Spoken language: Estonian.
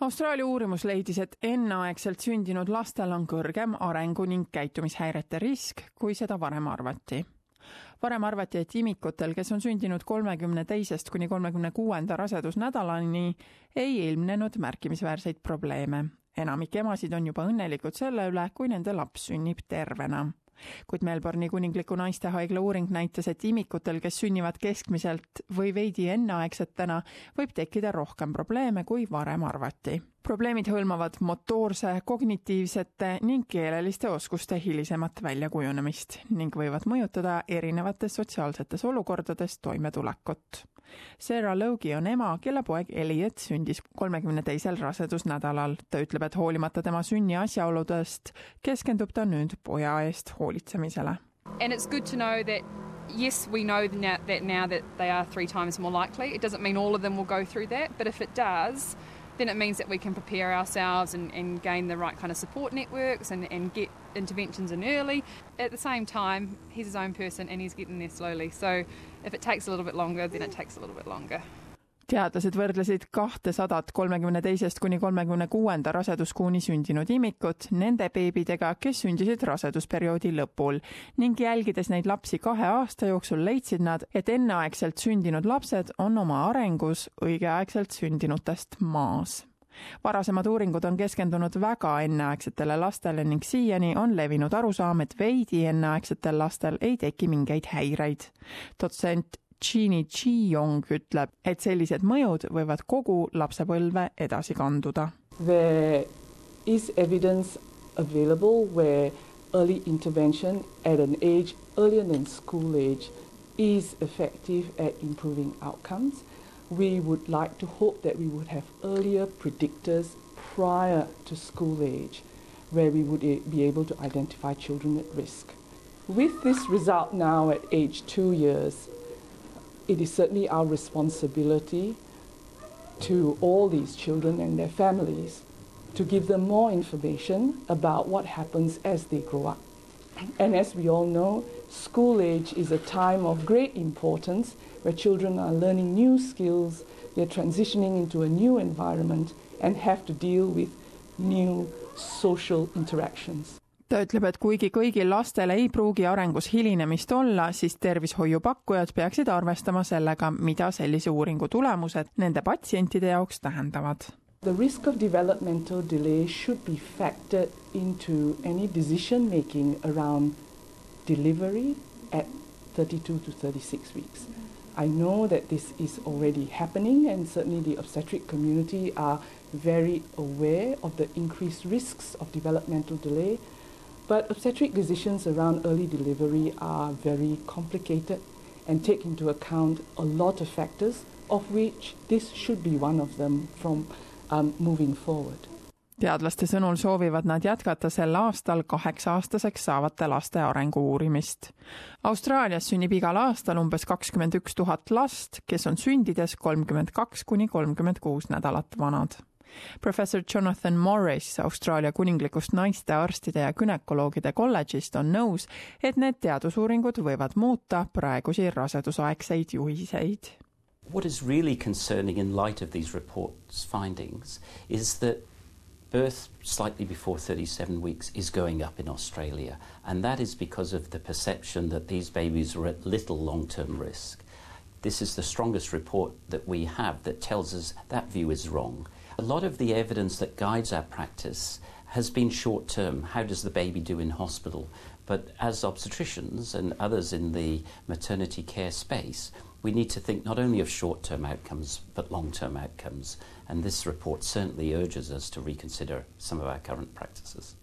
Austraalia uurimus leidis, et enneaegselt sündinud lastel on kõrgem arengu ning käitumishäirete risk, kui seda varem arvati. varem arvati, et imikutel, kes on sündinud kolmekümne teisest kuni kolmekümne kuuenda rasedusnädalani, ei ilmnenud märkimisväärseid probleeme. enamik emasid on juba õnnelikud selle üle, kui nende laps sünnib tervena kuid Melbourne'i kuningliku naistehaigla uuring näitas, et imikutel, kes sünnivad keskmiselt või veidi enneaegsetena, võib tekkida rohkem probleeme, kui varem arvati. probleemid hõlmavad motoorse, kognitiivsete ning keeleliste oskuste hilisemat väljakujunemist ning võivad mõjutada erinevates sotsiaalsetes olukordades toimetulekut Sarah Logi on ema, kelle poeg Elliot sündis kolmekümne teisel rasedusnädalal. ta ütleb, et hoolimata tema sünni asjaoludest, keskendub ta nüüd poja eest hoolitsemisele. And it's good to know that yes, we know now that now that they are three times more likely. It doesn't mean all of them will go through that, but if it does, then it means that we can prepare ourselves and, and gain the right kind of support networks and, and get interventions in early. At the same time, he's his own person and he's getting there slowly. So if it takes a little bit longer, then it takes a little bit longer. Teadlased võrdlesid kahtesadat kolmekümne teisest kuni kolmekümne kuuenda raseduskuuni sündinud imikut nende beebidega, kes sündisid rasedusperioodi lõpul ning jälgides neid lapsi kahe aasta jooksul leidsid nad, et enneaegselt sündinud lapsed on oma arengus õigeaegselt sündinutest maas varasemad uuringud on keskendunud väga enneaegsetele lastele ning siiani on levinud arusaam, et veidi enneaegsetel lastel ei teki mingeid häireid. dotsent Jeannie Chi-Yong ütleb, et sellised mõjud võivad kogu lapsepõlve edasi kanduda. There is evidence available where early intervention at an age earlier than school age is effective at improving outcomes. we would like to hope that we would have earlier predictors prior to school age where we would be able to identify children at risk. With this result now at age two years, it is certainly our responsibility to all these children and their families to give them more information about what happens as they grow up. And as we all know, school age is a time of great importance where children are learning new skills, they're transitioning into a new environment and have to deal with new social interactions. Ta ütleb, et kuigi kõigil lastel ei pruugi arengus hilinemist olla, siis tervishoiupakkujad peaksid arvestama sellega, mida sellise uuringu tulemused nende patsientide jaoks tähendavad. The risk of developmental delay should be factored into any decision making around delivery at 32 to 36 weeks. I know that this is already happening, and certainly the obstetric community are very aware of the increased risks of developmental delay. But obstetric decisions around early delivery are very complicated and take into account a lot of factors, of which this should be one of them from um, moving forward. teadlaste sõnul soovivad nad jätkata sel aastal kaheksa-aastaseks saavate laste arengu uurimist. Austraalias sünnib igal aastal umbes kakskümmend üks tuhat last, kes on sündides kolmkümmend kaks kuni kolmkümmend kuus nädalat vanad. Professor Jonathan Morris Austraalia kuninglikust naistearstide ja gümnakoloogide kolledžist on nõus, et need teadusuuringud võivad muuta praegusi rasedusaegseid juhiseid. What is really concerning in light of these reports findings is that birth slightly before 37 weeks is going up in Australia, and that is because of the perception that these babies are at little long term risk. This is the strongest report that we have that tells us that view is wrong. A lot of the evidence that guides our practice has been short term. How does the baby do in hospital? But as obstetricians and others in the maternity care space, we need to think not only of short term outcomes but long term outcomes. And this report certainly urges us to reconsider some of our current practices.